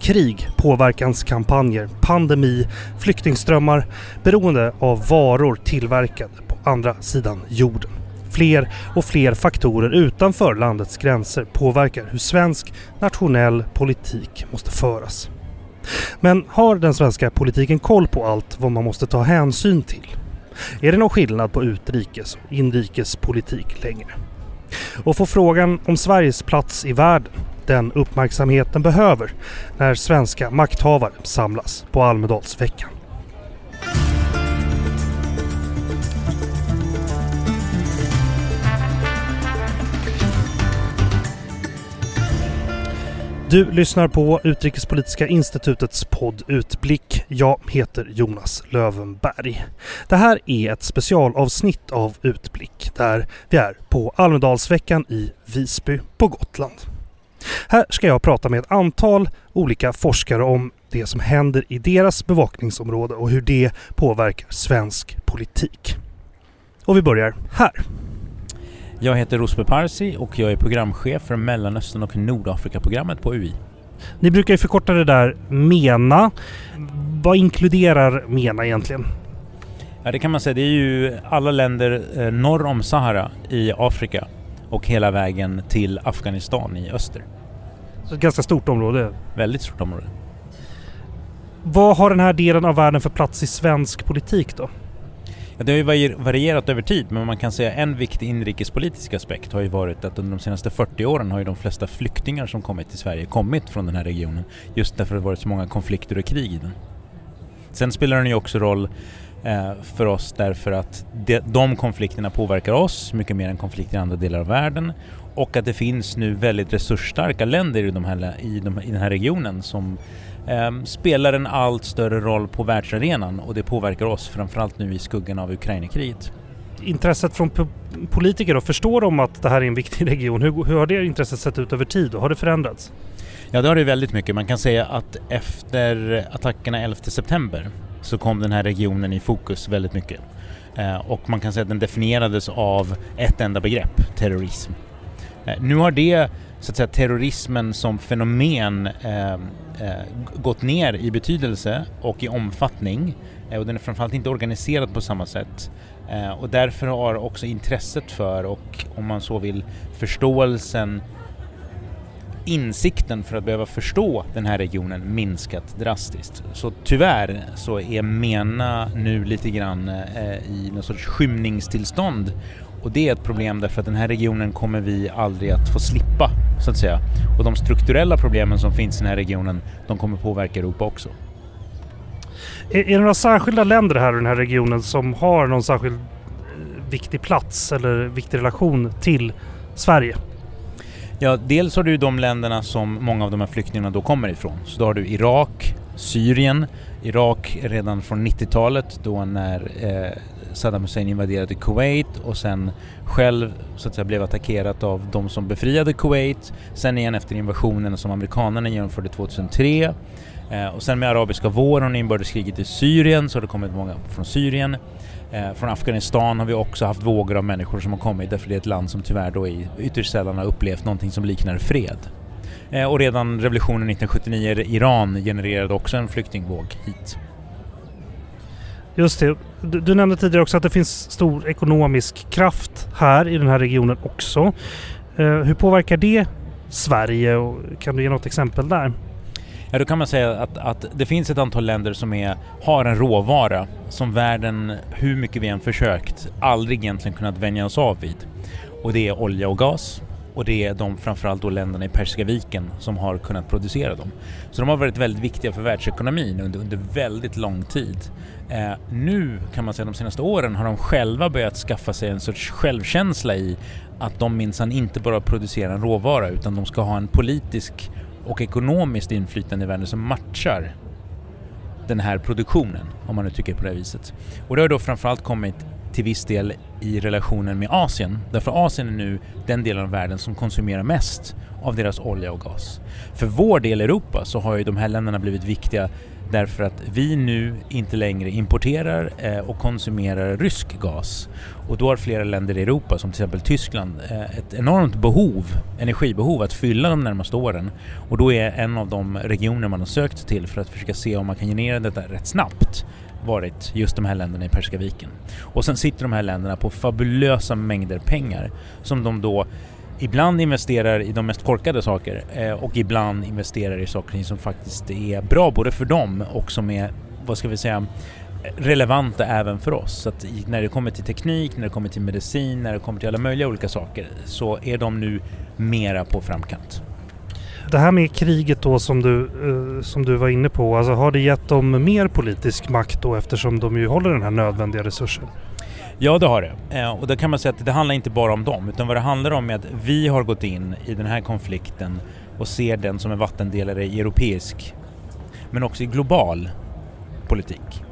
Krig, påverkanskampanjer, pandemi, flyktingströmmar, beroende av varor tillverkade på andra sidan jorden. Fler och fler faktorer utanför landets gränser påverkar hur svensk nationell politik måste föras. Men har den svenska politiken koll på allt vad man måste ta hänsyn till? Är det någon skillnad på utrikes och inrikespolitik längre? Och får frågan om Sveriges plats i världen den uppmärksamhet den behöver när svenska makthavare samlas på Almedalsveckan? Du lyssnar på Utrikespolitiska institutets podd Utblick. Jag heter Jonas Lövenberg. Det här är ett specialavsnitt av Utblick där vi är på Almedalsveckan i Visby på Gotland. Här ska jag prata med ett antal olika forskare om det som händer i deras bevakningsområde och hur det påverkar svensk politik. Och vi börjar här. Jag heter Rosbe Parsi och jag är programchef för Mellanöstern och Nordafrika-programmet på UI. Ni brukar ju förkorta det där MENA. Vad inkluderar MENA egentligen? Ja, det kan man säga. Det är ju alla länder eh, norr om Sahara i Afrika och hela vägen till Afghanistan i öster. Så ett ganska stort område. Väldigt stort område. Vad har den här delen av världen för plats i svensk politik då? Ja, det har ju varierat över tid men man kan säga en viktig inrikespolitisk aspekt har ju varit att under de senaste 40 åren har ju de flesta flyktingar som kommit till Sverige kommit från den här regionen just därför att det varit så många konflikter och krig i den. Sen spelar den ju också roll för oss därför att de, de konflikterna påverkar oss mycket mer än konflikter i andra delar av världen och att det finns nu väldigt resursstarka länder i, de här, i, de, i den här regionen som eh, spelar en allt större roll på världsarenan och det påverkar oss framförallt nu i skuggan av Ukraina-kriget. Intresset från politiker då, förstår de att det här är en viktig region? Hur, hur har det intresset sett ut över tid och har det förändrats? Ja det har det väldigt mycket. Man kan säga att efter attackerna 11 september så kom den här regionen i fokus väldigt mycket. Eh, och man kan säga att den definierades av ett enda begrepp, terrorism. Eh, nu har det så att säga terrorismen som fenomen eh, eh gått ner i betydelse och i omfattning och den är framförallt inte organiserad på samma sätt. Och därför har också intresset för och om man så vill förståelsen insikten för att behöva förstå den här regionen minskat drastiskt. Så tyvärr så är MENA nu lite grann eh, i någon sorts skymningstillstånd och det är ett problem därför att den här regionen kommer vi aldrig att få slippa, så att säga. Och de strukturella problemen som finns i den här regionen, de kommer påverka Europa också. Är, är det några särskilda länder här i den här regionen som har någon särskild eh, viktig plats eller viktig relation till Sverige? Ja, dels har du de länderna som många av de här flyktingarna då kommer ifrån. Så då har du Irak, Syrien, Irak redan från 90-talet då när eh, Saddam Hussein invaderade Kuwait och sen själv så att säga blev attackerat av de som befriade Kuwait. Sen igen efter invasionen som amerikanerna genomförde 2003. Eh, och sen med arabiska våren och inbördeskriget i Syrien så har det kommit många från Syrien. Eh, från Afghanistan har vi också haft vågor av människor som har kommit därför det är ett land som tyvärr då i ytterst sällan har upplevt någonting som liknar fred. Eh, och redan revolutionen 1979 i Iran genererade också en flyktingvåg hit. Just det. Du, du, nämnde tidigare också att det finns stor ekonomisk kraft här i den här regionen också. Eh, hur påverkar det Sverige och kan du ge något exempel där? Ja, då kan man säga att, att det finns ett antal länder som är, har en råvara som världen, hur mycket vi än försökt, aldrig egentligen kunnat vänja oss av vid. Och det är olja och gas och det är de framförallt då länderna i Persiska viken som har kunnat producera dem. Så de har varit väldigt viktiga för världsekonomin under, under väldigt lång tid. Eh, nu kan man säga de senaste åren har de själva börjat skaffa sig en sorts självkänsla i att de minsann inte bara producerar en råvara utan de ska ha en politisk och ekonomiskt inflytande i världen som matchar den här produktionen, om man nu tycker på det viset. Och det har då framförallt kommit till viss del i relationen med Asien. Därför Asien är nu den delen av världen som konsumerar mest av deras olja och gas. För vår del Europa så har ju de här länderna blivit viktiga Därför att vi nu inte längre importerar eh, och konsumerar rysk gas. Och då har flera länder i Europa, som till exempel Tyskland, eh, ett enormt behov, energibehov att fylla de närmaste åren. Och då är en av de regioner man har sökt till för att försöka se om man kan generera detta rätt snabbt varit just de här länderna i Persiska viken. Och sen sitter de här länderna på fabulösa mängder pengar som de då ibland investerar i de mest korkade saker eh, och ibland investerar i saker som faktiskt är bra både för dem och som är, vad ska vi säga, relevanta även för oss. Så att när det kommer till teknik, när det kommer till medicin, när det kommer till alla möjliga olika saker så är de nu mera på framkant. Det här med kriget då som du, eh, som du var inne på, alltså har det gett dem mer politisk makt då eftersom de ju håller den här nödvändiga resursen? Ja, det har det. Eh, och då kan man säga att det handlar inte bara om dem, utan vad det handlar om är att vi har gått in i den här konflikten och ser den som en vattendelare i europeisk, men också i global politik.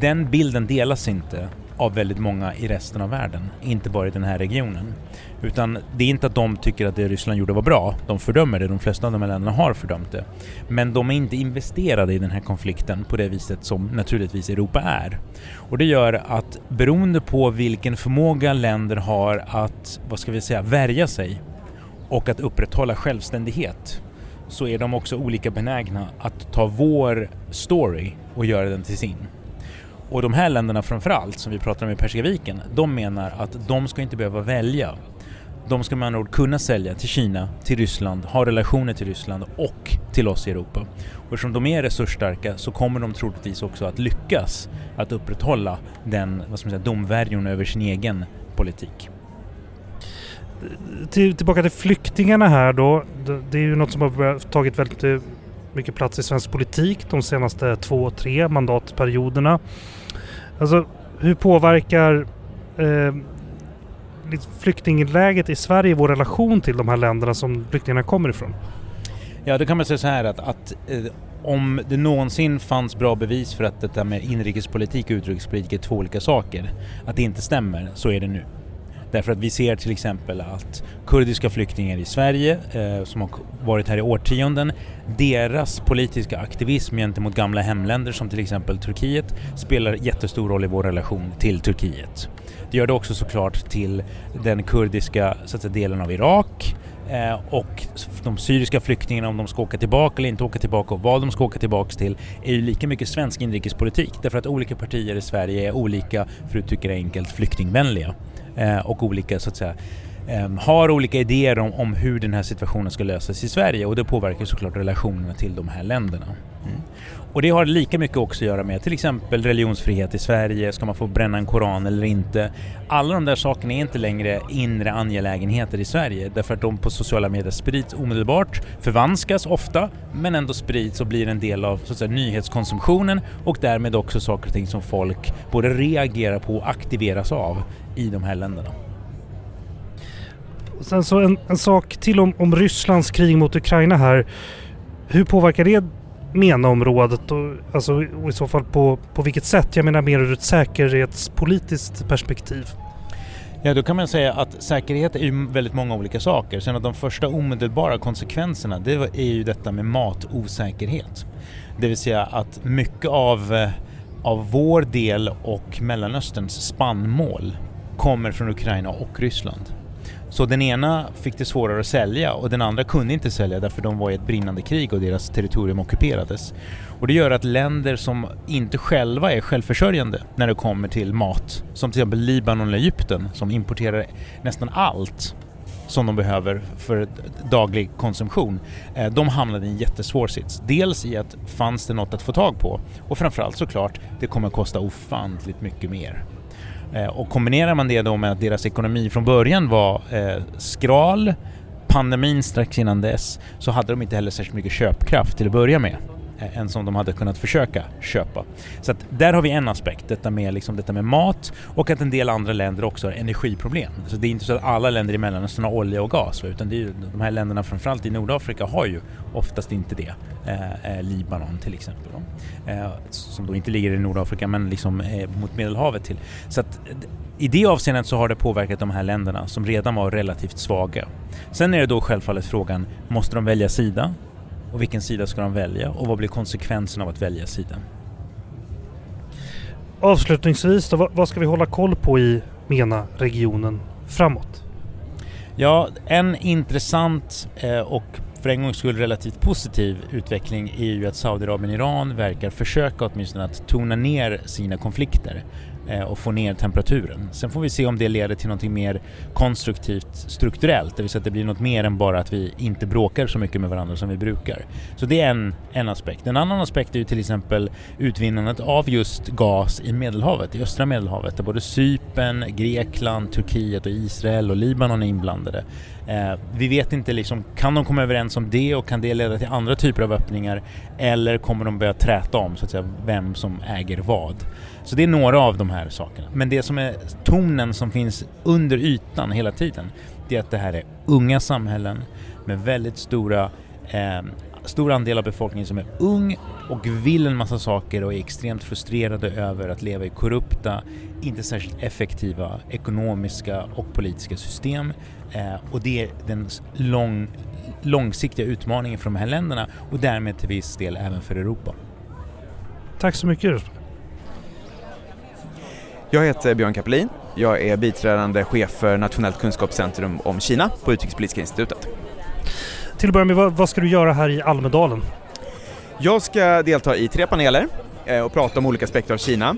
Den bilden delas inte av väldigt många i resten av världen, inte bara i den här regionen. Utan det är inte att de tycker att det Ryssland gjorde var bra, de fördömer det, de flesta av de här länderna har fördömt det. Men de är inte investerade i den här konflikten på det viset som naturligtvis Europa är. Och det gör att beroende på vilken förmåga länder har att, vad ska vi säga, värja sig och att upprätthålla självständighet så är de också olika benägna att ta vår story och göra den till sin. Och de här länderna framförallt, som vi pratar om i Persiska viken, de menar att de ska inte behöva välja. De ska med andra ord kunna sälja till Kina, till Ryssland, ha relationer till Ryssland och till oss i Europa. Och eftersom de är resursstarka så kommer de troligtvis också att lyckas att upprätthålla den, vad ska man säga, domvärjon över sin egen politik. Till, tillbaka till flyktingarna här då. Det är ju något som har tagit väldigt eh, mycket plats i svensk politik de senaste två, tre mandatperioderna. Alltså hur påverkar eh, flyktingläget i Sverige vår relation till de här länderna som flyktingarna kommer ifrån? Ja, då kan man säga så här att, att eh, om det någonsin fanns bra bevis för att detta med inrikespolitik och utrikespolitik är två olika saker, att det inte stämmer, så är det nu. Därför att vi ser till exempel att kurdiska flyktingar i Sverige eh, som har varit här i årtionden, deras politiska aktivism gentemot gamla hemländer som till exempel Turkiet spelar jättestor roll i vår relation till Turkiet. Det gör det också såklart till den kurdiska så att säga, delen av Irak eh, och de syriska flyktingarna om de ska åka tillbaka eller inte åka tillbaka och vad de ska åka tillbaka till är ju lika mycket svensk inrikespolitik därför att olika partier i Sverige är olika, för att uttrycka det enkelt, flyktingvänliga Eh, och olika så att säga ehm, har olika idéer om, om, hur den här situationen ska lösas i Sverige och det påverkar såklart relationerna till de här länderna. Mm. Och det har lika mycket också att göra med till exempel religionsfrihet i Sverige, ska man få bränna en koran eller inte? Alla de där sakerna är inte längre inre angelägenheter i Sverige därför att de på sociala medier sprids omedelbart, förvanskas ofta, men ändå sprids och blir en del av så att säga, nyhetskonsumtionen och därmed också saker och ting som folk både reagerar på och aktiveras av i de här länderna. Sen så en, en sak till om, om Rysslands krig mot Ukraina här. Hur påverkar det MENA-området och, alltså, och i så fall på, på vilket sätt? Jag menar mer ur ett säkerhetspolitiskt perspektiv. Ja, då kan man säga att säkerhet är ju väldigt många olika saker. Sen att de första omedelbara konsekvenserna, det är ju detta med matosäkerhet. Det vill säga att mycket av, eh, av vår del och Mellanösterns spannmål kommer från Ukraina och Ryssland. Så den ena fick det svårare att sälja och den andra kunde inte sälja därför de var i ett brinnande krig och deras territorium ockuperades. Och det gör att länder som inte själva är självförsörjande när det kommer till mat, som till exempel Libanon eller Egypten som importerar nästan allt som de behöver för daglig konsumtion, eh, de hamnade i en jättesvår sits. Dels i att fanns det något att få tag på och framförallt såklart, det kommer kosta ofantligt mycket mer. Eh, och kombinerar man det då med att deras ekonomi från början var eh, skral, pandemin strax innan dess, så hade de inte heller särskilt mycket köpkraft till att börja med. Eh, Än som de hade kunnat försöka köpa. Så att där har vi en aspekt, detta med, liksom, detta med mat och att en del andra länder också har energiproblem. Så det är inte så att alla länder i Mellanöstern har olja och gas, utan det är ju, de här länderna framförallt i Nordafrika har ju oftast inte det. Eh, eh Libanon till exempel, eh, som då inte ligger i Nordafrika men liksom eh, mot Medelhavet till. Så att i det avseendet så har det påverkat de här länderna som redan var relativt svaga. Sen är det då självfallet frågan, måste de välja sida? Och vilken sida ska de välja och vad blir konsekvensen av att välja sida? Avslutningsvis då, vad ska vi hålla koll på i MENA-regionen framåt? Ja, en intressant eh, och för en gångs skull relativt positiv utveckling är ju att Saudiarabien och Iran verkar försöka åtminstone att tona ner sina konflikter. Eh, och få ner temperaturen. Sen får vi se om det leder till något mer konstruktivt strukturellt, det vill säga att det blir något mer än bara att vi inte bråkar så mycket med varandra som vi brukar. Så det är en, en aspekt. En annan aspekt är ju till exempel utvinnandet av just gas i Medelhavet, i östra Medelhavet, där både Cypern, Grekland, Turkiet och Israel och Libanon är inblandade. Eh, vi vet inte liksom, kan de komma överens om det och kan det leda till andra typer av öppningar eller kommer de börja träta om så att säga vem som äger vad? Så det är några av de här sakerna. Men det som är tonen som finns under ytan hela tiden, det är att det här är unga samhällen med väldigt stora eh, stor andel av befolkningen som är ung och vill en massa saker och är extremt frustrerade över att leva i korrupta, inte särskilt effektiva ekonomiska och politiska system. Eh, och det är den lång, långsiktiga utmaningen för de här länderna och därmed till viss del även för Europa. Tack så mycket. Jag heter Björn Kapelin. Jag är biträdande chef för Nationellt kunskapscentrum om Kina på Utrikespolitiska institutet. Till att börja med, vad, ska du göra här i Almedalen? Jag ska delta i tre paneler eh, och prata om olika aspekter av Kina.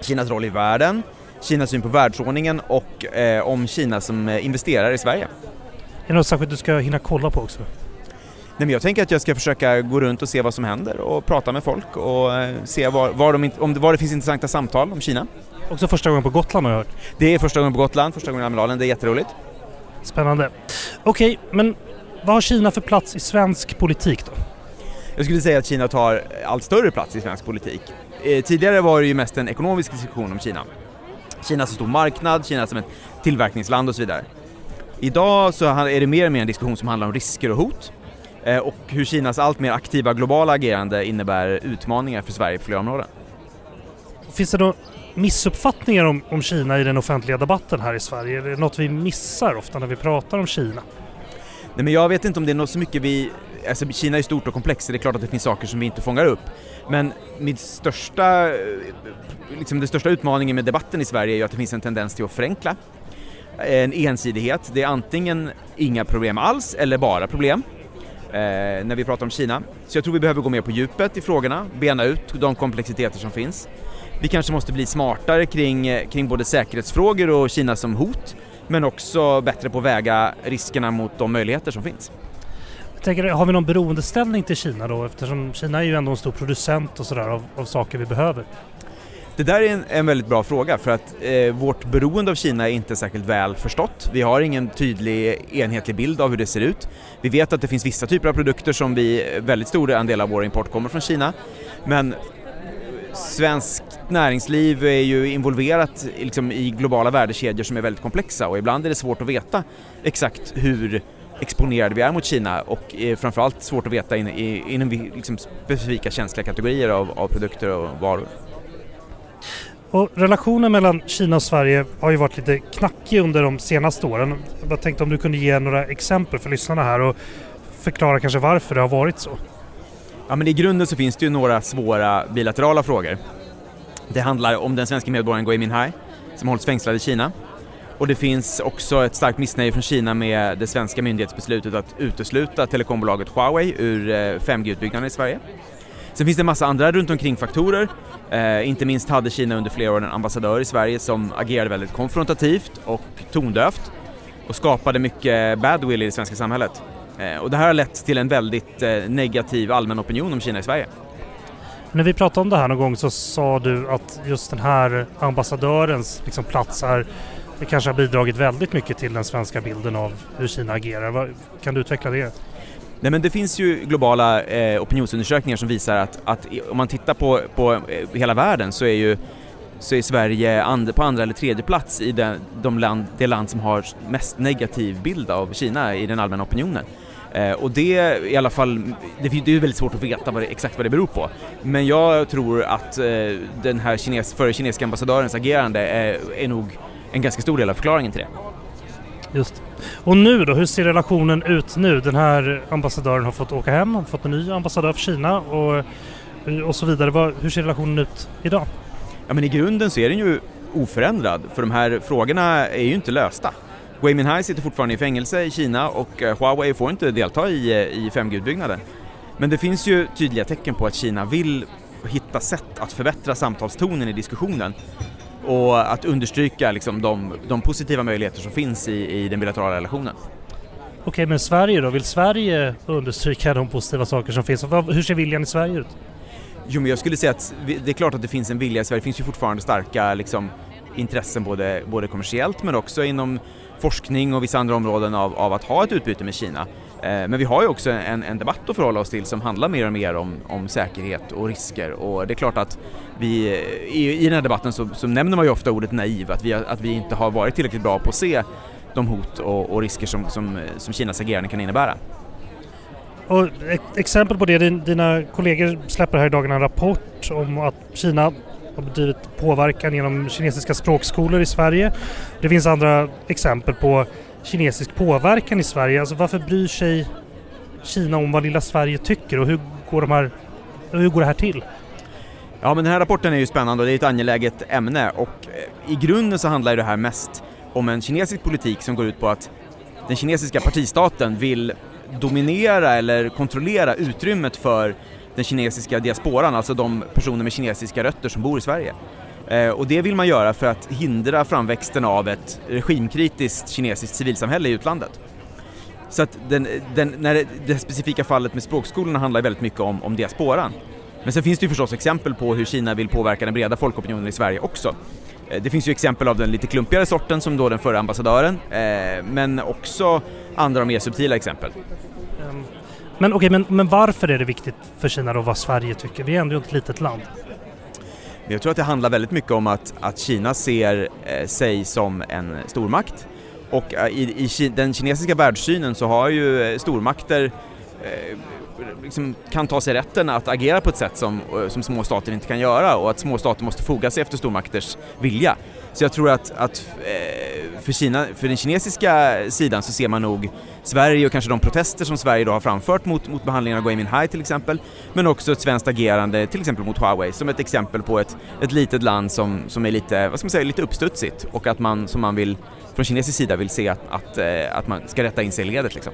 Kinas roll i världen, Kinas syn på världsordningen och eh, om Kina som eh, investerar i Sverige. Är det något särskilt du ska hinna kolla på också? Nej, men jag tänker att jag ska försöka gå runt och se vad som händer och prata med folk och se var, var, de, om, var det finns intressanta samtal om Kina. Också första gången på Gotland har jag hört. Det är första gången på Gotland, första gången i Almedalen, det är jätteroligt. Spännande. Okej, men vad har Kina för plats i svensk politik då? Jag skulle säga att Kina tar allt större plats i svensk politik. Eh, tidigare var det ju mest en ekonomisk diskussion om Kina. Kina som stor marknad, Kina som ett tillverkningsland och så vidare. Idag så är det mer och mer en diskussion som handlar om risker och hot eh, och hur Kinas allt mer aktiva globala agerande innebär utmaningar för Sverige på flera områden. Finns det då missuppfattningar om, om Kina i den offentliga debatten här i Sverige? Är det något vi missar ofta när vi pratar om Kina? Nej men jag vet inte om det är något så mycket vi Alltså Kina är stort och komplext så det är klart att det finns saker som vi inte fångar upp. Men min största, eh, liksom den största utmaningen med debatten i Sverige är ju att det finns en tendens till att förenkla. En ensidighet, det är antingen inga problem alls eller bara problem eh, när vi pratar om Kina. Så jag tror vi behöver gå mer på djupet i frågorna, bena ut de komplexiteter som finns. Vi kanske måste bli smartare kring, kring både säkerhetsfrågor och Kina som hot, men också bättre på att väga riskerna mot de möjligheter som finns. Jag tänker, har vi någon beroendeställning till Kina då? Eftersom Kina är ju ändå en stor producent och sådär av, av saker vi behöver. Det där är en, en väldigt bra fråga för att eh, vårt beroende av Kina är inte särskilt väl förstått. Vi har ingen tydlig enhetlig bild av hur det ser ut. Vi vet att det finns vissa typer av produkter som vi, väldigt stor andel av vår import kommer från Kina. Men svenskt näringsliv är ju involverat liksom, i globala värdekedjor som är väldigt komplexa och ibland är det svårt att veta exakt hur exponerade vi är mot Kina och är framförallt svårt att veta in, in, inom liksom specifika känsliga kategorier av, av produkter och varor. Och relationen mellan Kina och Sverige har ju varit lite knackig under de senaste åren. Jag tänkte om du kunde ge några exempel för lyssnarna här och förklara kanske varför det har varit så. Ja, men I grunden så finns det ju några svåra bilaterala frågor. Det handlar om den svenska medborgaren Gui Minhai som hålls fängslad i Kina. Och det finns också ett starkt missnöje från Kina med det svenska myndighetsbeslutet att utesluta telekombolaget Huawei ur eh, 5G-utbyggnaden i Sverige. Sen finns det en massa andra runt omkring faktorer. Eh, inte minst hade Kina under flera år en ambassadör i Sverige som agerade väldigt konfrontativt och tondövt och skapade mycket badwill i det svenska samhället. Eh, och det här har lett till en väldigt eh, negativ allmän opinion om Kina i Sverige. När vi pratade om det här någon gång så sa du att just den här ambassadörens liksom, plats är det kanske har bidragit väldigt mycket till den svenska bilden av hur Kina agerar. Kan du utveckla det? Nej, men det finns ju globala eh, opinionsundersökningar som visar att, att om man tittar på, på eh, hela världen så är ju så är Sverige and, på andra eller tredje plats i den, de land, det land som har mest negativ bild av Kina i den allmänna opinionen. Eh, och det i alla fall, det, det är väldigt svårt att veta vad det, exakt vad det beror på. Men jag tror att eh, den här kines, före kinesiska ambassadörens agerande är, är nog en ganska stor del av förklaringen till det. Just Och nu då, hur ser relationen ut nu? Den här ambassadören har fått åka hem, har fått en ny ambassadör för Kina och, och så vidare. Hur ser relationen ut idag? Ja men i grunden så är den ju oförändrad, för de här frågorna är ju inte lösta. Gui Minhai sitter fortfarande i fängelse i Kina och eh, Huawei får inte delta i, eh, i 5G-utbyggnaden. Men det finns ju tydliga tecken på att Kina vill hitta sätt att förbättra samtalstonen i diskussionen och att understryka liksom de, de positiva möjligheter som finns i, i den bilaterala relationen. Okej, men Sverige då? Vill Sverige understryka de positiva saker som finns? Hur ser viljan i Sverige ut? Jo, men jag skulle säga att det är klart att det finns en vilja i Sverige. Det finns ju fortfarande starka liksom, intressen både, både kommersiellt men också inom forskning och vissa andra områden av, av att ha ett utbyte med Kina. Eh, men vi har ju också en, en, debatt att förhålla oss till som handlar mer och mer om, om säkerhet och risker och det är klart att vi, eh, i, i den här debatten så, så nämner man ju ofta ordet naiv, att vi, att vi inte har varit tillräckligt bra på att se de hot och, och risker som, som, som Kinas agerande kan innebära. Och exempel på det, dina kollegor släpper här i dagarna en rapport om att Kina har bedrivit påverkan genom kinesiska språkskolor i Sverige. Det finns andra exempel på kinesisk påverkan i Sverige. Alltså varför bryr sig Kina om vad lilla Sverige tycker och hur går, de här, hur går det här till? Ja men den här rapporten är ju spännande och det är ett angeläget ämne och eh, i grunden så handlar det här mest om en kinesisk politik som går ut på att den kinesiska partistaten vill dominera eller kontrollera utrymmet för den kinesiska diasporan, alltså de personer med kinesiska rötter som bor i Sverige. Eh, och det vill man göra för att hindra framväxten av ett regimkritiskt kinesiskt civilsamhälle i utlandet. Så att den, den, när det, det specifika fallet med språkskolorna handlar väldigt mycket om, om diasporan. Men sen finns det ju förstås exempel på hur Kina vill påverka den breda folkopinionen i Sverige också. Eh, det finns ju exempel av den lite klumpigare sorten som då den förra ambassadören, eh, men också andra och mer subtila exempel. Ehm, men okej, okay, men, men varför är det viktigt för Kina då vad Sverige tycker? Vi är ändå ett litet land. Jag tror att det handlar väldigt mycket om att, att Kina ser eh, sig som en stormakt och eh, i, i, den kinesiska världssynen så har ju eh, stormakter eh, liksom kan ta sig rätten att agera på ett sätt som, eh, som små stater inte kan göra och att små stater måste foga sig efter stormakters vilja. Så jag tror att, att eh, för, Kina, för den kinesiska sidan så ser man nog Sverige och kanske de protester som Sverige då har framfört mot, mot behandlingen av Gui Minhai till exempel, men också ett svenskt agerande till exempel mot Huawei som ett exempel på ett, ett litet land som, som är lite, vad ska man säga, lite uppstudsigt och att man, som man vill, från kinesisk sida vill se att, att, eh, att man ska rätta in sig i ledet liksom.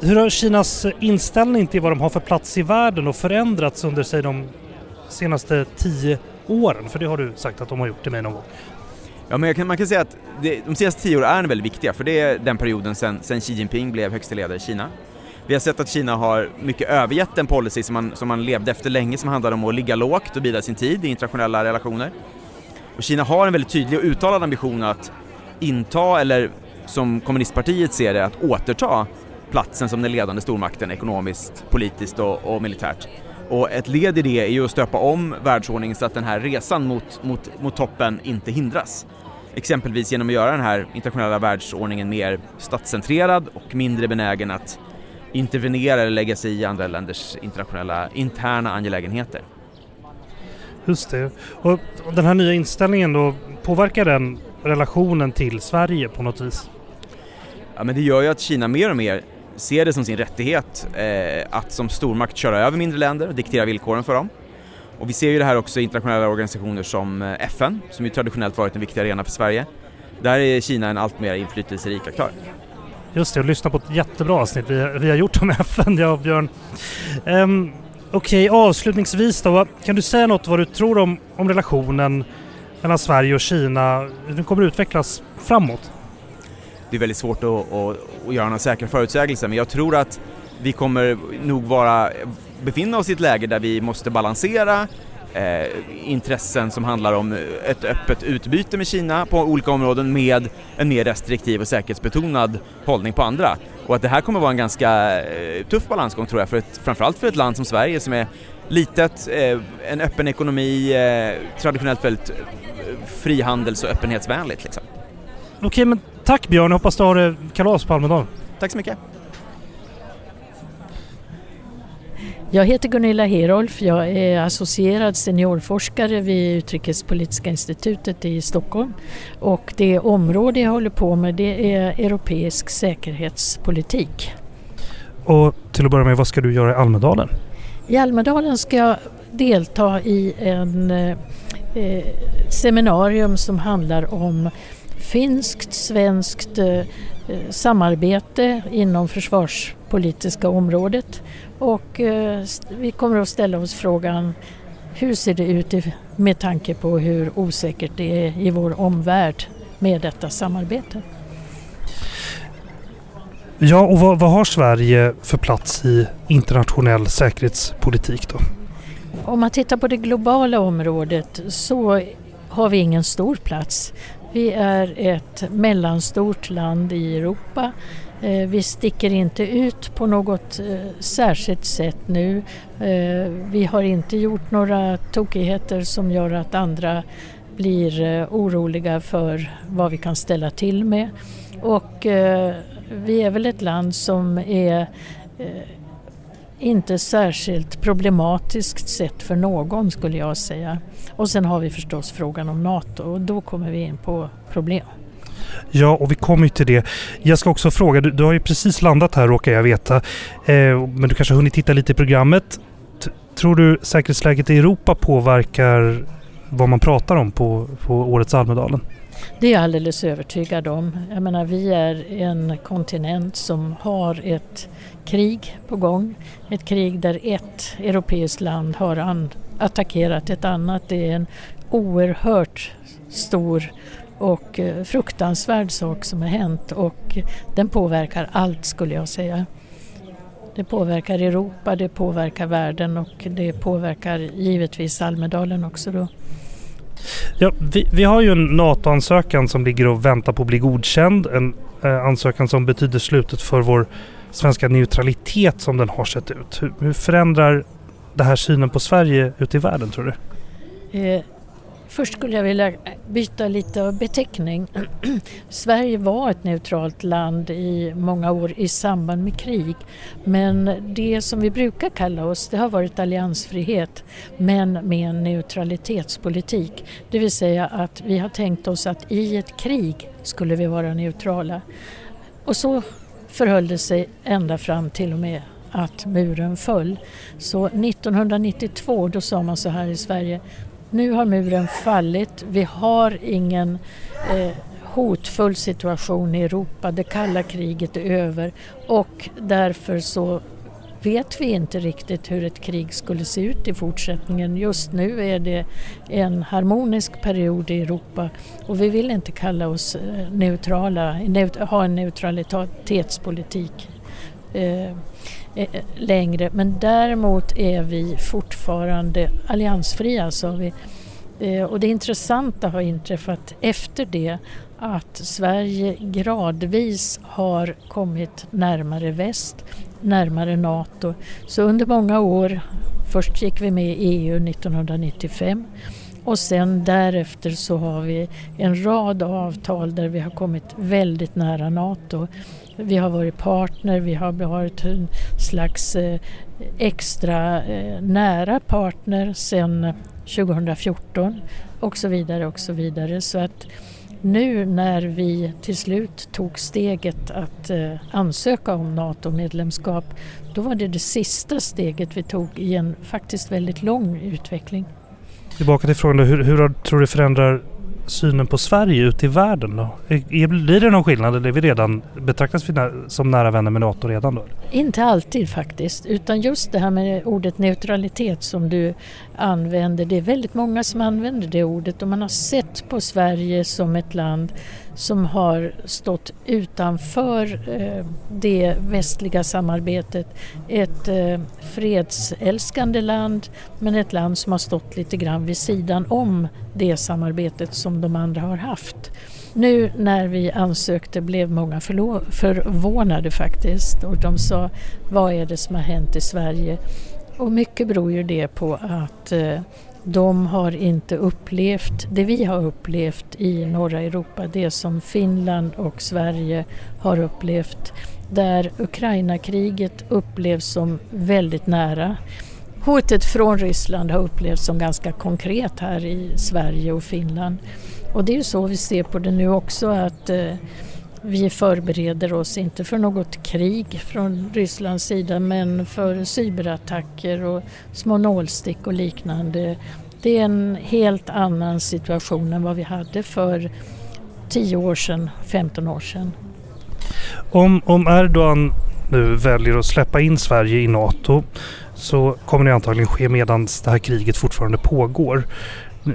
Hur har Kinas inställning till vad de har för plats i världen och förändrats under sig de senaste tio åren? För det har du sagt att de har gjort till mig någon gång. Ja, men kan, man kan säga att det, de senaste tio åren är väldigt viktiga för det är den perioden sen, sen Xi Jinping blev högste ledare i Kina. Vi har sett att Kina har mycket övergett den policy som man, som man levde efter länge som handlade om att ligga lågt och bida sin tid i internationella relationer. Och Kina har en väldigt tydlig och uttalad ambition att inta, eller som kommunistpartiet ser det, att återta platsen som den ledande stormakten ekonomiskt, politiskt och, och militärt. Och ett led i det är ju att stöpa om världsordningen så att den här resan mot, mot, mot toppen inte hindras. Exempelvis genom att göra den här internationella världsordningen mer statscentrerad och mindre benägen att intervenera eller lägga sig i andra länders internationella interna angelägenheter. Just det. Och den här nya inställningen då, påverkar den relationen till Sverige på något vis? Ja men det gör ju att Kina mer och mer ser det som sin rättighet eh, att som stormakt köra över mindre länder och diktera villkoren för dem. Och vi ser ju det här också i internationella organisationer som eh, FN, som ju traditionellt varit en viktig arena för Sverige. Där är Kina en allt mer inflytelserik aktör. Just det, och lyssna på ett jättebra avsnitt vi, vi har gjort om FN, jag och Björn. Um, Okej, okay, avslutningsvis då, kan du säga något vad du tror om, om relationen mellan Sverige och Kina, hur den kommer utvecklas framåt? Det är väldigt svårt att, att, att göra några säkra förutsägelser men jag tror att vi kommer nog vara, befinna oss i ett läge där vi måste balansera eh, intressen som handlar om ett öppet utbyte med Kina på olika områden med en mer restriktiv och säkerhetsbetonad hållning på andra. Och att det här kommer vara en ganska eh, tuff balansgång tror jag, för ett, framförallt för ett land som Sverige som är litet, eh, en öppen ekonomi, eh, traditionellt väldigt eh, frihandels och öppenhetsvänligt. Liksom. Okej, men tack Björn. Hoppas du har det kalas på Almedalen. Tack så mycket. Jag heter Gunilla Herolf. Jag är associerad seniorforskare vid Utrikespolitiska institutet i Stockholm. Och det område jag håller på med det är europeisk säkerhetspolitik. Och till att börja med, vad ska du göra i Almedalen? I Almedalen ska jag delta i en eh, seminarium som handlar om finskt, svenskt eh, samarbete inom försvarspolitiska området och eh, vi kommer att ställa oss frågan hur ser det ut med tanke på hur osäkert det är i vår omvärld med detta samarbete. Ja, och vad, vad, har Sverige för plats i internationell säkerhetspolitik då? Om man tittar på det globala området så har vi ingen stor plats. Vi är ett mellanstort land i Europa. Eh, vi sticker inte ut på något eh, särskilt sätt nu. Eh, vi har inte gjort några tokigheter som gör att andra blir oroliga för vad vi kan ställa till med. Och vi är väl ett land som är inte särskilt problematiskt sett för någon skulle jag säga. Och sen har vi förstås frågan om NATO och då kommer vi in på problem. Ja, och vi kommer ju till det. Jag ska också fråga, du, du har ju precis landat här råkar jag veta. Eh, men du kanske har hunnit titta lite i programmet. T tror du säkerhetsläget i Europa påverkar vad man pratar om på, på årets Almedalen? Det är jag alldeles övertygad om. Jag menar, vi är en kontinent som har ett krig på gång. Ett krig där ett europeiskt land har attackerat ett annat. Det är en oerhört stor och eh, fruktansvärd sak som har hänt och den påverkar allt skulle jag säga. Det påverkar Europa, det påverkar världen och det påverkar givetvis Almedalen också då. Ja, vi, vi har ju en NATO-ansökan som ligger och väntar på att bli godkänd. En eh, ansökan som betyder slutet för vår svenska neutralitet som den har sett ut. Hur, hur förändrar det här synen på Sverige ute i världen tror du? Eh, Först skulle jag vilja byta lite av beteckning. Sverige var ett neutralt land i många år i samband med krig. Men det som vi brukar kalla oss det har varit alliansfrihet men med en neutralitetspolitik. Det vill säga att vi har tänkt oss att i ett krig skulle vi vara neutrala. Och så förhöll det sig ända fram till och med att muren föll. Så 1992 då sa man så här i Sverige nu har muren fallit, vi har ingen eh, hotfull situation i Europa, det kalla kriget är över och därför så vet vi inte riktigt hur ett krig skulle se ut i fortsättningen. Just nu är det en harmonisk period i Europa och vi vill inte kalla oss eh, neutrala, ha en neutralitetspolitik. Eh, Eh, längre men däremot är vi fortfarande alliansfria. Så vi, eh, och det intressanta har inträffat efter det att Sverige gradvis har kommit närmare väst, närmare NATO. Så under många år, först gick vi med i EU 1995 och sen därefter så har vi en rad avtal där vi har kommit väldigt nära NATO. Vi har varit partner, vi har varit en slags eh, extra eh, nära partner sedan 2014 och så vidare och så vidare. Så att nu när vi till slut tog steget att eh, ansöka om NATO-medlemskap då var det det sista steget vi tog i en faktiskt väldigt lång utveckling. Tillbaka till frågan då, hur, hur tror du det förändrar synen på Sverige ute i världen då? Blir det någon skillnad eller är vi redan, betraktas vi som nära vänner med NATO redan då? Inte alltid faktiskt, utan just det här med ordet neutralitet som du använder. Det är väldigt många som använder det ordet och man har sett på Sverige som ett land som har stått utanför eh, det västliga samarbetet. Ett eh, fredsälskande land men ett land som har stått lite grann vid sidan om det samarbetet som de andra har haft. Nu när vi ansökte blev många förvånade faktiskt och de sa vad är det som har hänt i Sverige? Och mycket beror ju det på att eh, de har inte upplevt det vi har upplevt i norra Europa, det som Finland och Sverige har upplevt. där Ukraina-kriget upplevs som väldigt nära. Hotet från Ryssland har upplevts som ganska konkret här i Sverige och Finland. Och det är ju så vi ser på det nu också att eh, vi förbereder oss inte för något krig från Rysslands sida men för cyberattacker och små nålstick och liknande. Det är en helt annan situation än vad vi hade för 10 år sedan, 15 år sedan. Om, om Erdogan nu väljer att släppa in Sverige i NATO så kommer det antagligen ske medan det här kriget fortfarande pågår.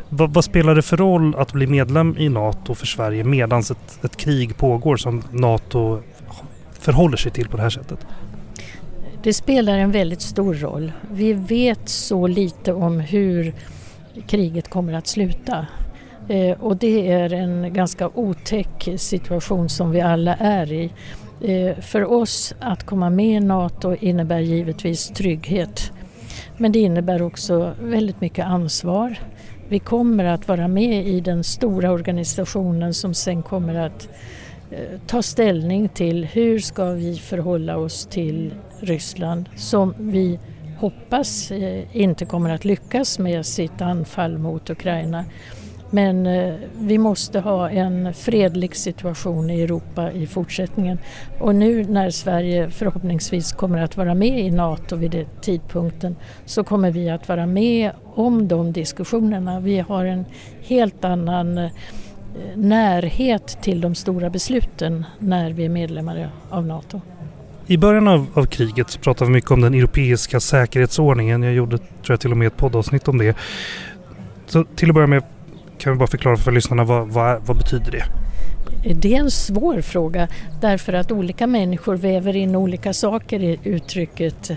Vad, vad, spelar det för roll att bli medlem i NATO för Sverige medan ett, ett krig pågår som NATO förhåller sig till på det här sättet? Det spelar en väldigt stor roll. Vi vet så lite om hur kriget kommer att sluta. Eh, och det är en ganska otäck situation som vi alla är i. Eh, för oss att komma med i NATO innebär givetvis trygghet. Men det innebär också väldigt mycket ansvar. Vi kommer att vara med i den stora organisationen som sen kommer att eh, ta ställning till hur ska vi förhålla oss till Ryssland som vi hoppas eh, inte kommer att lyckas med sitt anfall mot Ukraina. Men eh, vi måste ha en fredlig situation i Europa i fortsättningen. Och nu när Sverige förhoppningsvis kommer att vara med i NATO vid den tidpunkten så kommer vi att vara med om de diskussionerna. Vi har en helt annan eh, närhet till de stora besluten när vi är medlemmar av NATO. I början av, av, kriget så pratade vi mycket om den europeiska säkerhetsordningen. Jag gjorde tror jag till och med ett poddavsnitt om det. Så till att börja med kan vi bara förklara för lyssnarna vad, vad, vad betyder det? Det är en svår fråga därför att olika människor väver in olika saker i uttrycket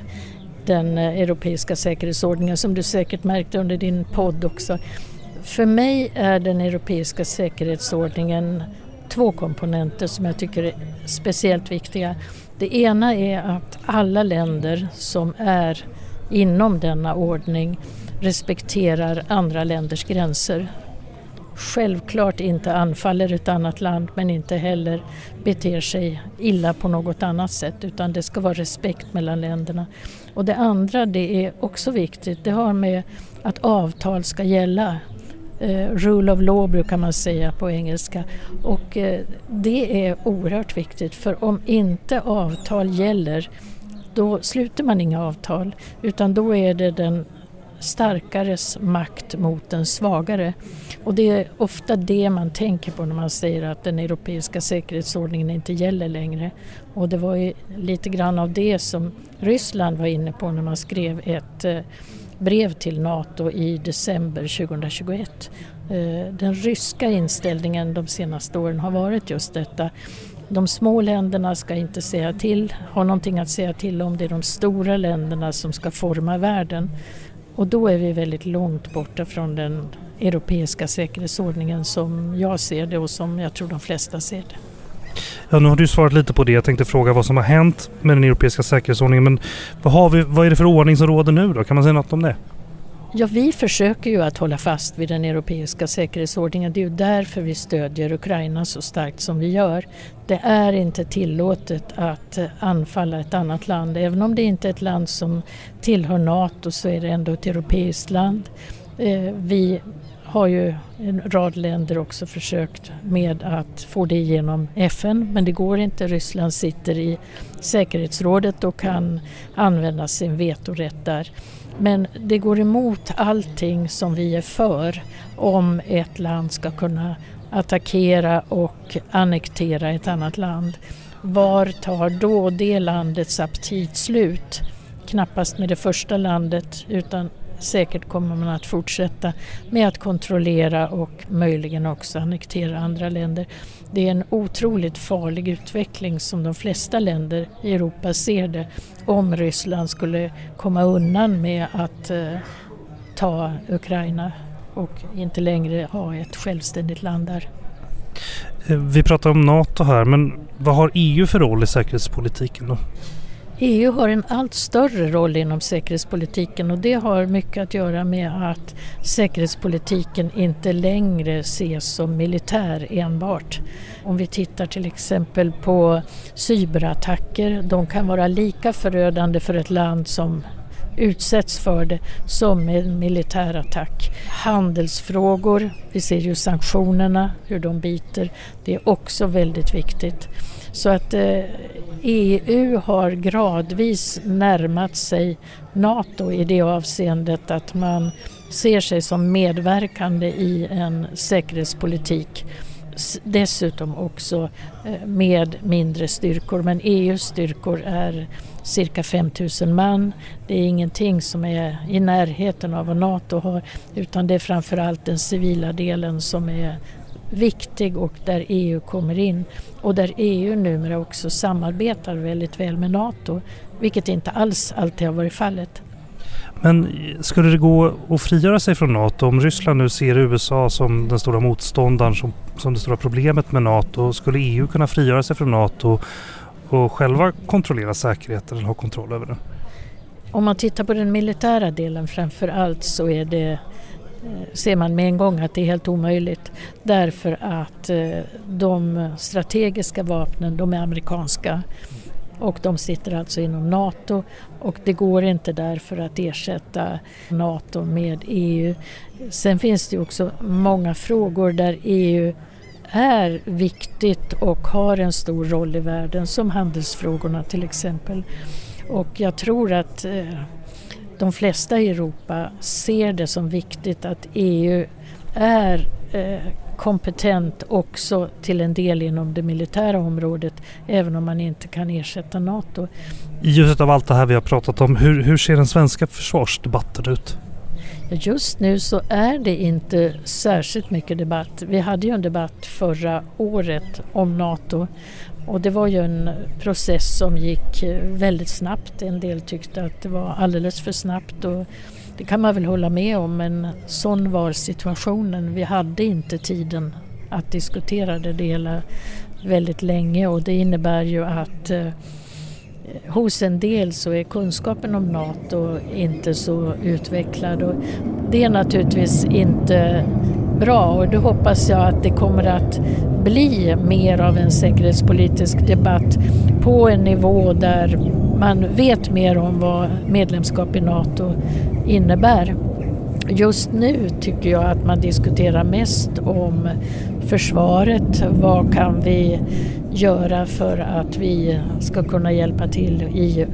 den europeiska säkerhetsordningen som du säkert märkte under din podd också. För mig är den europeiska säkerhetsordningen två komponenter som jag tycker är speciellt viktiga. Det ena är att alla länder som är inom denna ordning respekterar andra länders gränser självklart inte anfaller ett annat land men inte heller beter sig illa på något annat sätt utan det ska vara respekt mellan länderna. Och det andra, det är också viktigt, det har med att avtal ska gälla. Eh, rule of law brukar man säga på engelska och eh, det är oerhört viktigt för om inte avtal gäller då sluter man inga avtal utan då är det den starkares makt mot den svagare. Och det är ofta det man tänker på när man säger att den europeiska säkerhetsordningen inte gäller längre. Och det var ju lite grann av det som Ryssland var inne på när man skrev ett eh, brev till NATO i december 2021. Eh, den ryska inställningen de senaste åren har varit just detta. De små länderna ska inte säga till, ha någonting att säga till om. Det är de stora länderna som ska forma världen. Och då är vi väldigt långt borta från den europeiska säkerhetsordningen som jag ser det och som jag tror de flesta ser det. Ja, nu har du svarat lite på det. Jag tänkte fråga vad som har hänt med den europeiska säkerhetsordningen. Men vad, har vi, vad är det för ordning som råder nu då? Kan man säga något om det? Ja, vi försöker ju att hålla fast vid den europeiska säkerhetsordningen. Det är ju därför vi stödjer Ukraina så starkt som vi gör. Det är inte tillåtet att eh, anfalla ett annat land. Även om det inte är ett land som tillhör NATO så är det ändå ett europeiskt land. Eh, vi har ju en rad länder också försökt med att få det genom FN men det går inte. Ryssland sitter i säkerhetsrådet och kan använda sin vetorätt där. Men det går emot allting som vi är för om ett land ska kunna attackera och annektera ett annat land. Var tar då det landets aptit slut? Knappast med det första landet utan säkert kommer man att fortsätta med att kontrollera och möjligen också annektera andra länder. Det är en otroligt farlig utveckling som de flesta länder i Europa ser det om Ryssland skulle komma undan med att eh, ta Ukraina och inte längre ha ett självständigt land där. Eh, vi pratar om NATO här men vad har EU för roll i säkerhetspolitiken då? EU har en allt större roll inom säkerhetspolitiken och det har mycket att göra med att säkerhetspolitiken inte längre ses som militär enbart. Om vi tittar till exempel på cyberattacker, de kan vara lika förödande för ett land som utsätts för det som en militär attack. Handelsfrågor, vi ser ju sanktionerna, hur de biter, det är också väldigt viktigt. Så att eh, EU har gradvis närmat sig NATO i det avseendet att man ser sig som medverkande i en säkerhetspolitik dessutom också eh, med mindre styrkor. Men EUs styrkor är cirka 5000 man. Det är ingenting som är i närheten av vad NATO har utan det är framförallt den civila delen som är viktig och där EU kommer in och där EU numera också samarbetar väldigt väl med NATO vilket inte alls alltid har varit fallet. Men skulle det gå att frigöra sig från NATO om Ryssland nu ser USA som den stora motståndaren, som, som det stora problemet med NATO? Skulle EU kunna frigöra sig från NATO och själva kontrollera säkerheten eller ha kontroll över den? Om man tittar på den militära delen framför allt så är det Eh, ser man med en gång att det är helt omöjligt därför att eh, de strategiska vapnen de är amerikanska och de sitter alltså inom NATO och det går inte därför att ersätta NATO med EU. Sen finns det också många frågor där EU är viktigt och har en stor roll i världen som handelsfrågorna till exempel. Och jag tror att eh, de flesta i Europa ser det som viktigt att EU är eh, kompetent också till en del inom det militära området även om man inte kan ersätta NATO. I ljuset av allt det här vi har pratat om, hur, hur ser den svenska försvarsdebatten ut? Just nu så är det inte särskilt mycket debatt. Vi hade ju en debatt förra året om NATO och det var ju en process som gick eh, väldigt snabbt. En del tyckte att det var alldeles för snabbt och det kan man väl hålla med om men sån var situationen. Vi hade inte tiden att diskutera det hela väldigt länge och det innebär ju att eh, hos en del så är kunskapen om NATO inte så utvecklad och det är naturligtvis inte bra och då hoppas jag att det kommer att bli mer av en säkerhetspolitisk debatt på en nivå där man vet mer om vad medlemskap i NATO innebär. Just nu tycker jag att man diskuterar mest om försvaret. Vad kan vi göra för att vi ska kunna hjälpa till i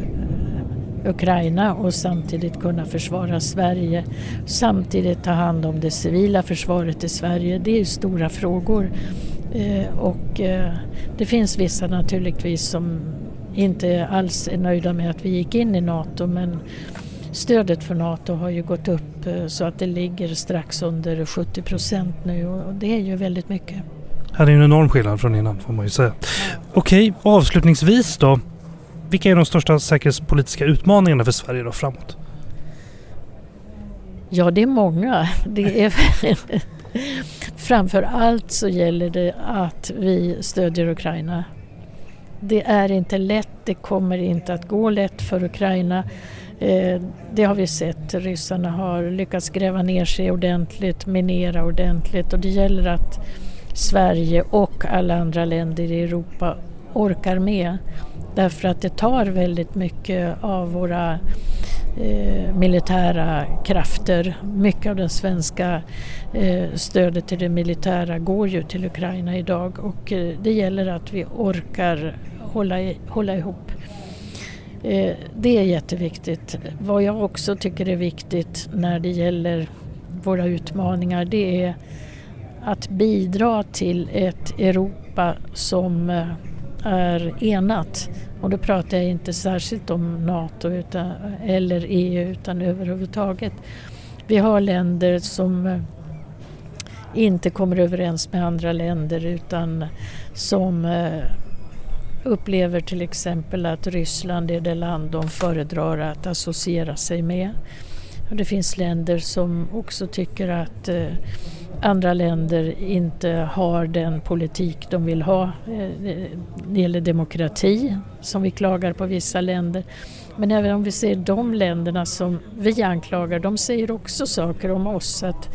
Ukraina och samtidigt kunna försvara Sverige. Samtidigt ta hand om det civila försvaret i Sverige. Det är stora frågor. Eh, och eh, det finns vissa naturligtvis som inte alls är nöjda med att vi gick in i NATO men stödet för NATO har ju gått upp eh, så att det ligger strax under 70 procent nu och det är ju väldigt mycket. Här är en enorm skillnad från innan får man ju säga. Okej, avslutningsvis då. Vilka är de största säkerhetspolitiska utmaningarna för Sverige då framåt? Ja, det är många. Det är Framför allt så gäller det att vi stödjer Ukraina. Det är inte lätt, det kommer inte att gå lätt för Ukraina. Eh, det har vi sett. Ryssarna har lyckats gräva ner sig ordentligt, minera ordentligt och det gäller att Sverige och alla andra länder i Europa orkar med. Därför att det tar väldigt mycket av våra eh, militära krafter. Mycket av det svenska eh, stödet till det militära går ju till Ukraina idag och eh, det gäller att vi orkar hålla, hålla ihop. Eh, det är jätteviktigt. Vad jag också tycker är viktigt när det gäller våra utmaningar det är att bidra till ett Europa som eh, är enat. Och då pratar jag inte särskilt om NATO utan, eller EU utan överhuvudtaget. Vi har länder som eh, inte kommer överens med andra länder utan som eh, upplever till exempel att Ryssland är det land de föredrar att associera sig med. Och det finns länder som också tycker att eh, andra länder inte har den politik de vill ha. när det gäller demokrati som vi klagar på vissa länder. Men även om vi ser de länderna som vi anklagar, de säger också saker om oss. Att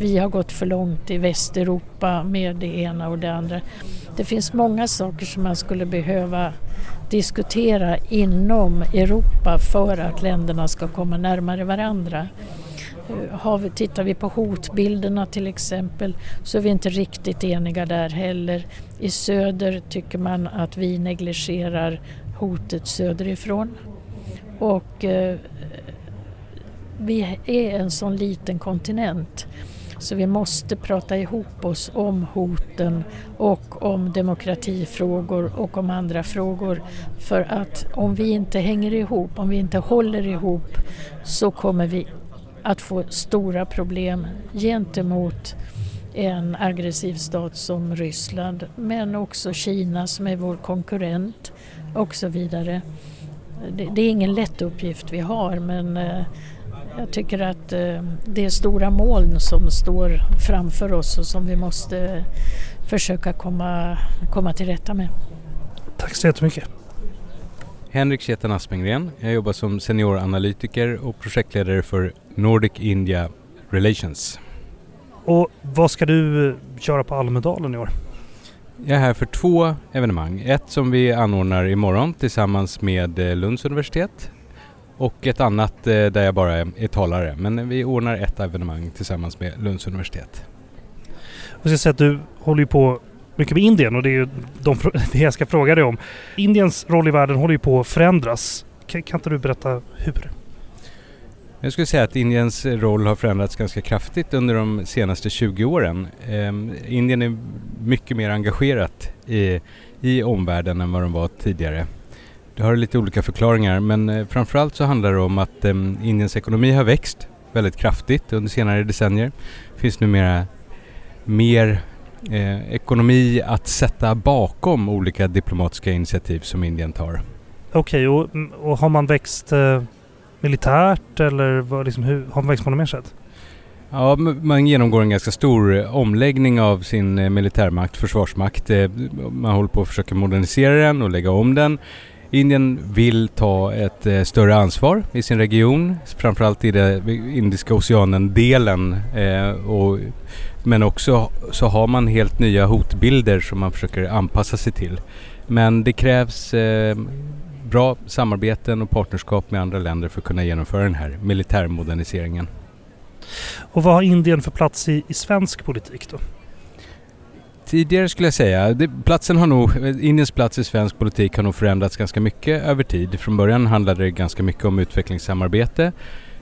vi har gått för långt i Västeuropa med det ena och det andra. Det finns många saker som man skulle behöva diskutera inom Europa för att länderna ska komma närmare varandra. Eh, har vi, tittar vi på hotbilderna till exempel så är vi inte riktigt eniga där heller. I söder tycker man att vi negligerar hotet söderifrån. Och eh, vi är en sån liten kontinent så vi måste prata ihop oss om hoten och om demokratifrågor och om andra frågor. För att om vi inte hänger ihop, om vi inte håller ihop så kommer vi att få stora problem gentemot en aggressiv stat som Ryssland men också Kina som är vår konkurrent och så vidare. Det, det är ingen lätt uppgift vi har men eh, jag tycker att eh, det är stora moln som står framför oss och som vi måste försöka komma, komma till rätta med. Tack så jättemycket. Henrik Ketan Aspengren. Jag jobbar som senioranalytiker och projektledare för Nordic India Relations. Och vad ska du köra på Almedalen i år? Jag är här för två evenemang. Ett som vi anordnar imorgon tillsammans med eh, Lunds universitet och ett annat eh, där jag bara är talare. Men vi ordnar ett evenemang tillsammans med Lunds universitet. Jag ska säga att du håller ju på mycket med Indien och det är ju de, det jag ska fråga dig om. Indiens roll i världen håller ju på att förändras. Kan, kan inte du berätta hur? Jag skulle säga att Indiens roll har förändrats ganska kraftigt under de senaste 20 åren. Eh, Indien är mycket mer engagerat i, i omvärlden än vad de var tidigare. Det har lite olika förklaringar men eh, framförallt så handlar det om att eh, Indiens ekonomi har växt väldigt kraftigt under senare decennier. Det finns numera mer eh, ekonomi att sätta bakom olika diplomatiska initiativ som Indien tar. Okej, okay, och, och, har man växt eh, militärt eller vad, liksom, hur, har man växt på något mer sätt? Ja, man genomgår en ganska stor omläggning av sin eh, militärmakt, försvarsmakt. Eh, man håller på att försöka modernisera den och lägga om den. Indien vill ta ett eh, större ansvar i sin region, framförallt i den Indiska oceanen-delen. Och, men också så har man helt nya hotbilder som man försöker anpassa sig till. Men det krävs eh, bra samarbeten och partnerskap med andra länder för att kunna genomföra den här militärmoderniseringen. Och vad har Indien för plats i, i svensk politik då? Tidigare skulle jag säga, det, platsen har nog, Indiens plats i svensk politik har nog förändrats ganska mycket över tid. Från början handlade det ganska mycket om utvecklingssamarbete.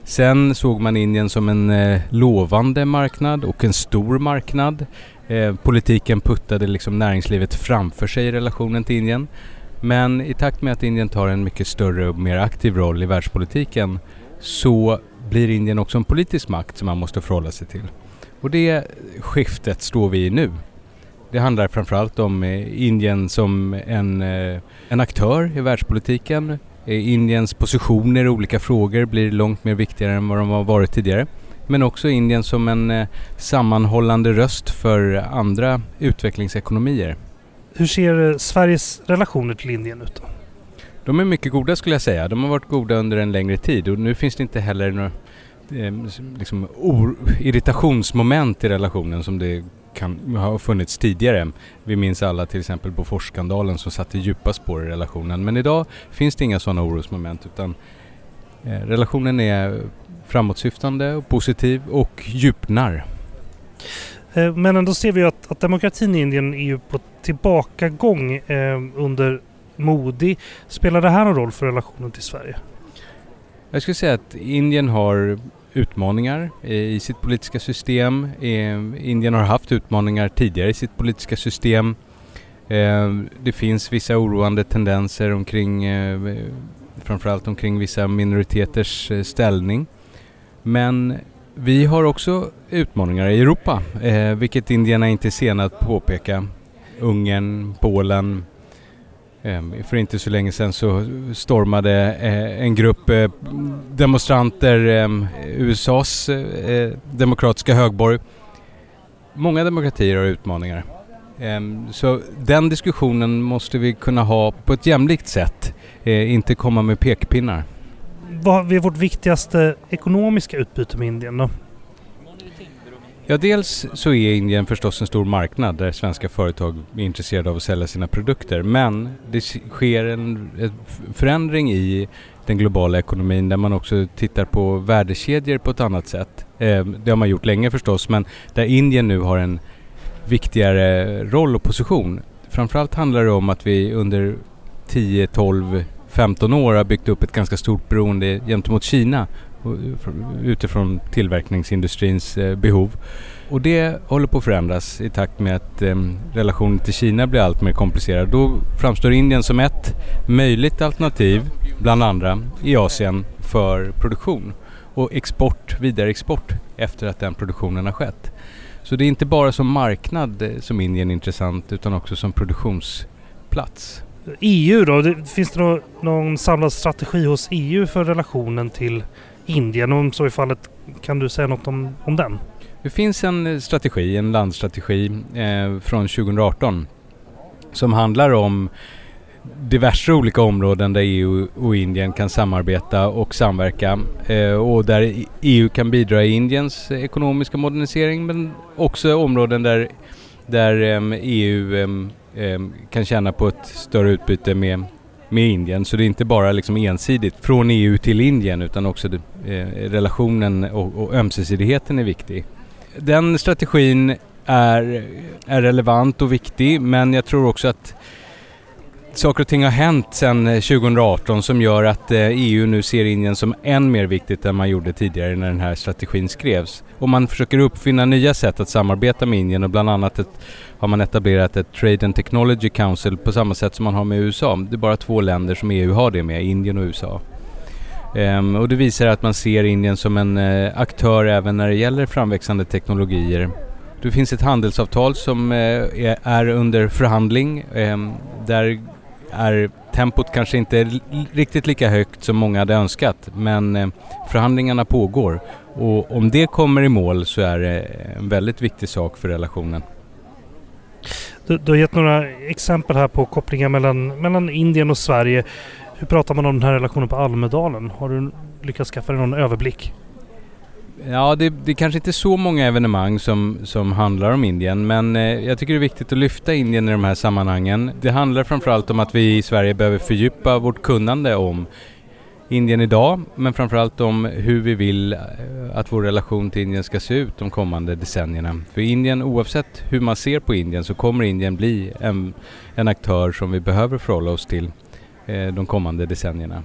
Sen såg man Indien som en eh, lovande marknad och en stor marknad. Eh, politiken puttade liksom näringslivet framför sig i relationen till Indien. Men i takt med att Indien tar en mycket större och mer aktiv roll i världspolitiken så blir Indien också en politisk makt som man måste förhålla sig till. Och det skiftet står vi i nu. Det handlar framförallt om eh, Indien som en, eh, en aktör i världspolitiken. Eh, Indiens positioner i olika frågor blir långt mer viktigare än vad de har varit tidigare. Men också Indien som en sammanhållande röst för andra utvecklingsekonomier. Hur ser Sveriges relationer till Indien ut då? De är mycket goda skulle jag säga. De har varit goda under en längre tid och nu finns det inte heller några liksom, irritationsmoment i relationen som det kan ha funnits tidigare. Vi minns alla till exempel Boforsskandalen som satte djupa spår i relationen. Men idag finns det inga sådana orosmoment utan eh, relationen är framåtsyftande och positiv och djupnar. Eh, men ändå ser vi att, att demokratin i Indien är ju på tillbakagång eh, under Modi. Spelar det här någon roll för relationen till Sverige? Jag skulle säga att Indien har utmaningar i sitt politiska system. Indien har haft utmaningar tidigare i sitt politiska system. Eh, det finns vissa oroande tendenser omkring eh, framförallt omkring vissa minoriteters eh, ställning. Men vi har också utmaningar i Europa, vilket indierna inte är sena att påpeka. Ungern, Polen, Ehm, för inte så länge sedan så stormade eh, en grupp eh, demonstranter ehm, USAs eh, demokratiska högborg många demokratier har utmaningar. Ehm, så den diskussionen måste vi kunna ha på ett jämlikt sätt, inte komma med pekpinnar. Vad är vårt viktigaste ekonomiska utbyte med Indien då? Ja, dels så är Indien förstås en stor marknad där svenska företag är intresserade av att sälja sina produkter. Men det sker en, en förändring i den globala ekonomin där man också tittar på värdekedjor på ett annat sätt. Eh, det har man gjort länge förstås, men där Indien nu har en viktigare roll och position. Framförallt handlar det om att vi under 10, 12, 15 år har byggt upp ett ganska stort beroende gentemot Kina utifrån tillverkningsindustrins eh, behov. Och det håller på att förändras i takt med att eh, relationen till Kina blir allt mer komplicerad. Då framstår Indien som ett möjligt alternativ bland andra i Asien för produktion och export, vidare export efter att den produktionen har skett. Så det är inte bara som marknad eh, som Indien är intressant utan också som produktionsplats. EU då? Finns det någon samlad strategi hos EU för relationen till Indien? Om så är fallet, kan du säga något om, om den? Det finns en eh, strategi, en landstrategi eh, från 2018 som handlar om diverse olika områden där EU och Indien kan samarbeta och samverka eh, och där EU kan bidra i Indiens ekonomiska modernisering men också områden där, där eh, EU eh, eh, kan tjäna på ett större utbyte med med Indien. Så det är inte bara liksom ensidigt från EU till Indien utan också eh, relationen och, och ömsesidigheten är viktig. Den strategin är, är relevant och viktig men jag tror också att saker och ting har hänt sedan 2018 eh, som gör att eh, EU nu ser Indien som än mer viktigt än man gjorde tidigare när den här strategin skrevs. Och man försöker uppfinna nya sätt att samarbeta med Indien och bland annat ett, har man etablerat ett Trade and Technology Council på samma sätt som man har med USA. Det är bara två länder som EU har det med, Indien och USA. Um, ehm, och det visar att man ser Indien som en uh, aktör även när det gäller framväxande teknologier. Det finns ett handelsavtal som är, under förhandling. Ehm, där är tempot kanske inte riktigt lika högt som många hade önskat men eh, förhandlingarna pågår och om det kommer i mål så är det en väldigt viktig sak för relationen. Du, du har gett några exempel här på kopplingar mellan, mellan Indien och Sverige. Hur pratar man om den här relationen på Almedalen? Har du lyckats skaffa dig någon överblick? Ja, det, det är kanske inte så många evenemang som, som handlar om Indien men eh, jag tycker det är viktigt att lyfta Indien i de här sammanhangen. Det handlar framförallt om att vi i Sverige behöver fördjupa vårt kunnande om Indien idag men framförallt om hur vi vill eh, att vår relation till Indien ska se ut de kommande decennierna. För Indien, oavsett hur man ser på Indien så kommer Indien bli en, en aktör som vi behöver förhålla oss till eh, de kommande decennierna.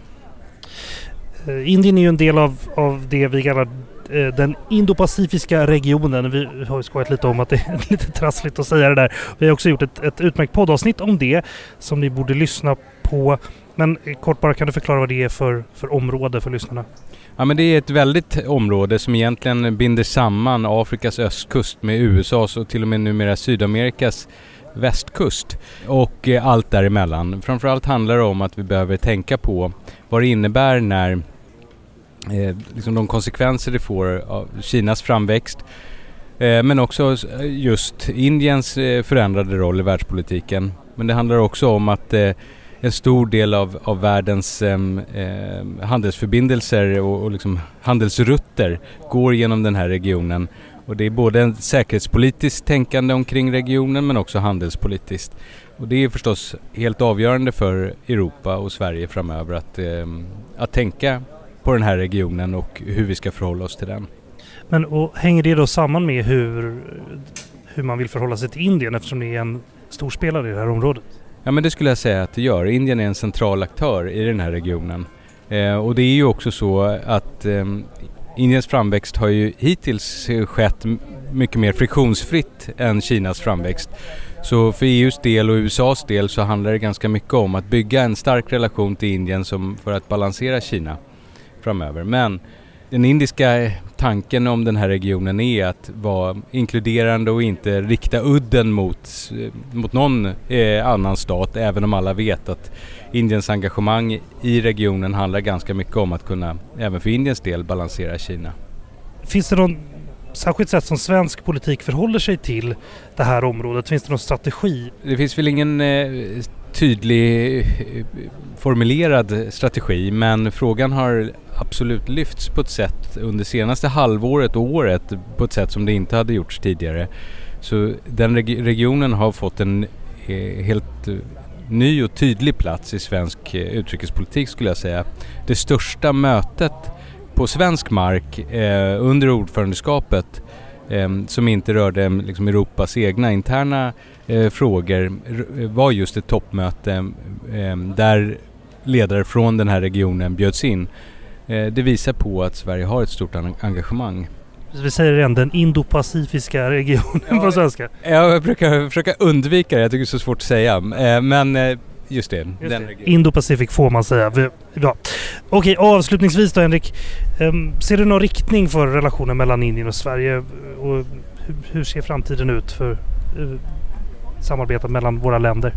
Eh, Indien är ju en del av, av det vi kallar eh, den indopacifiska regionen. Vi har ju skojat lite om att det är lite trassligt att säga det där. Vi har också gjort ett, ett utmärkt poddavsnitt om det som ni borde lyssna på. Men eh, kort bara, kan du förklara vad det är för, för område för lyssnarna? Ja men det är ett väldigt område som egentligen binder samman Afrikas östkust med USAs och till och med numera Sydamerikas västkust och eh, allt däremellan. Framförallt handlar det om att vi behöver tänka på vad det innebär när eh, liksom de konsekvenser det får av Kinas framväxt eh, men också just Indiens eh, förändrade roll i världspolitiken. Men det handlar också om att eh, en stor del av, av världens eh, handelsförbindelser och, och liksom handelsrutter går genom den här regionen. Och det är både en säkerhetspolitiskt tänkande omkring regionen men också handelspolitiskt. Och det är förstås helt avgörande för Europa och Sverige framöver att, eh, att tänka på den här regionen och hur vi ska förhålla oss till den. Men och hänger det då samman med hur, hur man vill förhålla sig till Indien eftersom det är en stor spelare i det här området? Ja men det skulle jag säga att det gör. Indien är en central aktör i den här regionen. Eh, och det är ju också så att eh, Indiens framväxt har ju hittills skett mycket mer friktionsfritt än Kinas framväxt. Så för EUs del och USAs del så handlar det ganska mycket om att bygga en stark relation till Indien som för att balansera Kina framöver. Men den indiska tanken om den här regionen är att vara inkluderande och inte rikta udden mot, mot någon eh, annan stat även om alla vet att Indiens engagemang i regionen handlar ganska mycket om att kunna, även för Indiens del, balansera Kina. Finns det någon särskilt sett som svensk politik förhåller sig till det här området? Finns det någon strategi? Det finns väl ingen eh, tydlig eh, formulerad strategi men frågan har absolut lyfts på ett sätt under senaste halvåret och året på ett sätt som det inte hade gjorts tidigare. Så den reg regionen har fått en eh, helt eh, ny och tydlig plats i svensk eh, utrikespolitik skulle jag säga. Det största mötet på svensk mark eh, under ordförandeskapet eh, som inte rörde liksom, Europas egna interna eh, frågor var just ett toppmöte eh, där ledare från den här regionen bjöds in. Eh, det visar på att Sverige har ett stort engagemang. Vi säger igen den Indo-Pacifiska regionen ja, på svenska. Jag brukar försöka undvika det, jag tycker det är så svårt att säga. Eh, men Just det. Just det. Indo-Pacific får man säga. Ja. Okej, avslutningsvis då Henrik. Um, ser du någon riktning för relationen mellan Indien och Sverige? Och hur, ser framtiden ut för samarbetet mellan våra länder?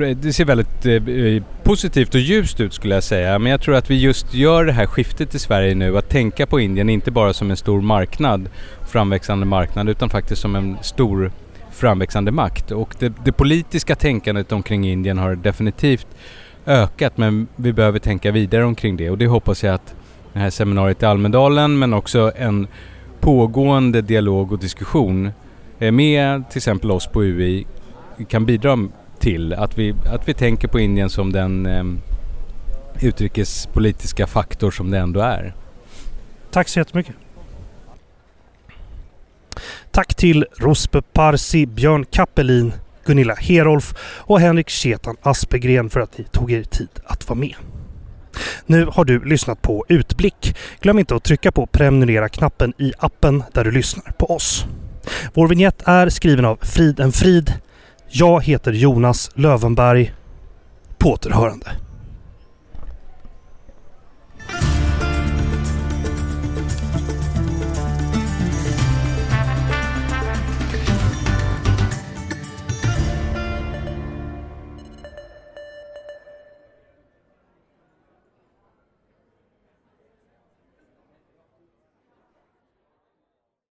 Eh, det ser väldigt eh, eh, positivt och ljust ut skulle jag säga. Men jag tror att vi just gör det här skiftet i Sverige nu. Att tänka på Indien inte bara som en stor marknad, framväxande marknad, utan faktiskt som en stor framväxande makt. Och det, det politiska tänkandet omkring Indien har definitivt ökat men vi behöver tänka vidare omkring det och det hoppas jag att det här seminariet i Almedalen men också en pågående dialog och diskussion eh, med till exempel oss på UI kan bidra till att vi, att vi tänker på Indien som den eh, utrikespolitiska faktor som det ändå är. Tack så jättemycket. Tack till Rospe Parsi, Björn Kappelin, Gunilla Herolf och Henrik Chetan Aspegren för att ni tog er tid att vara med. Nu har du lyssnat på Utblick. Glöm inte att trycka på prenumerera-knappen i appen där du lyssnar på oss. Vår vignett är skriven av Frid en Frid. Jag heter Jonas Lövenberg. På återhörande.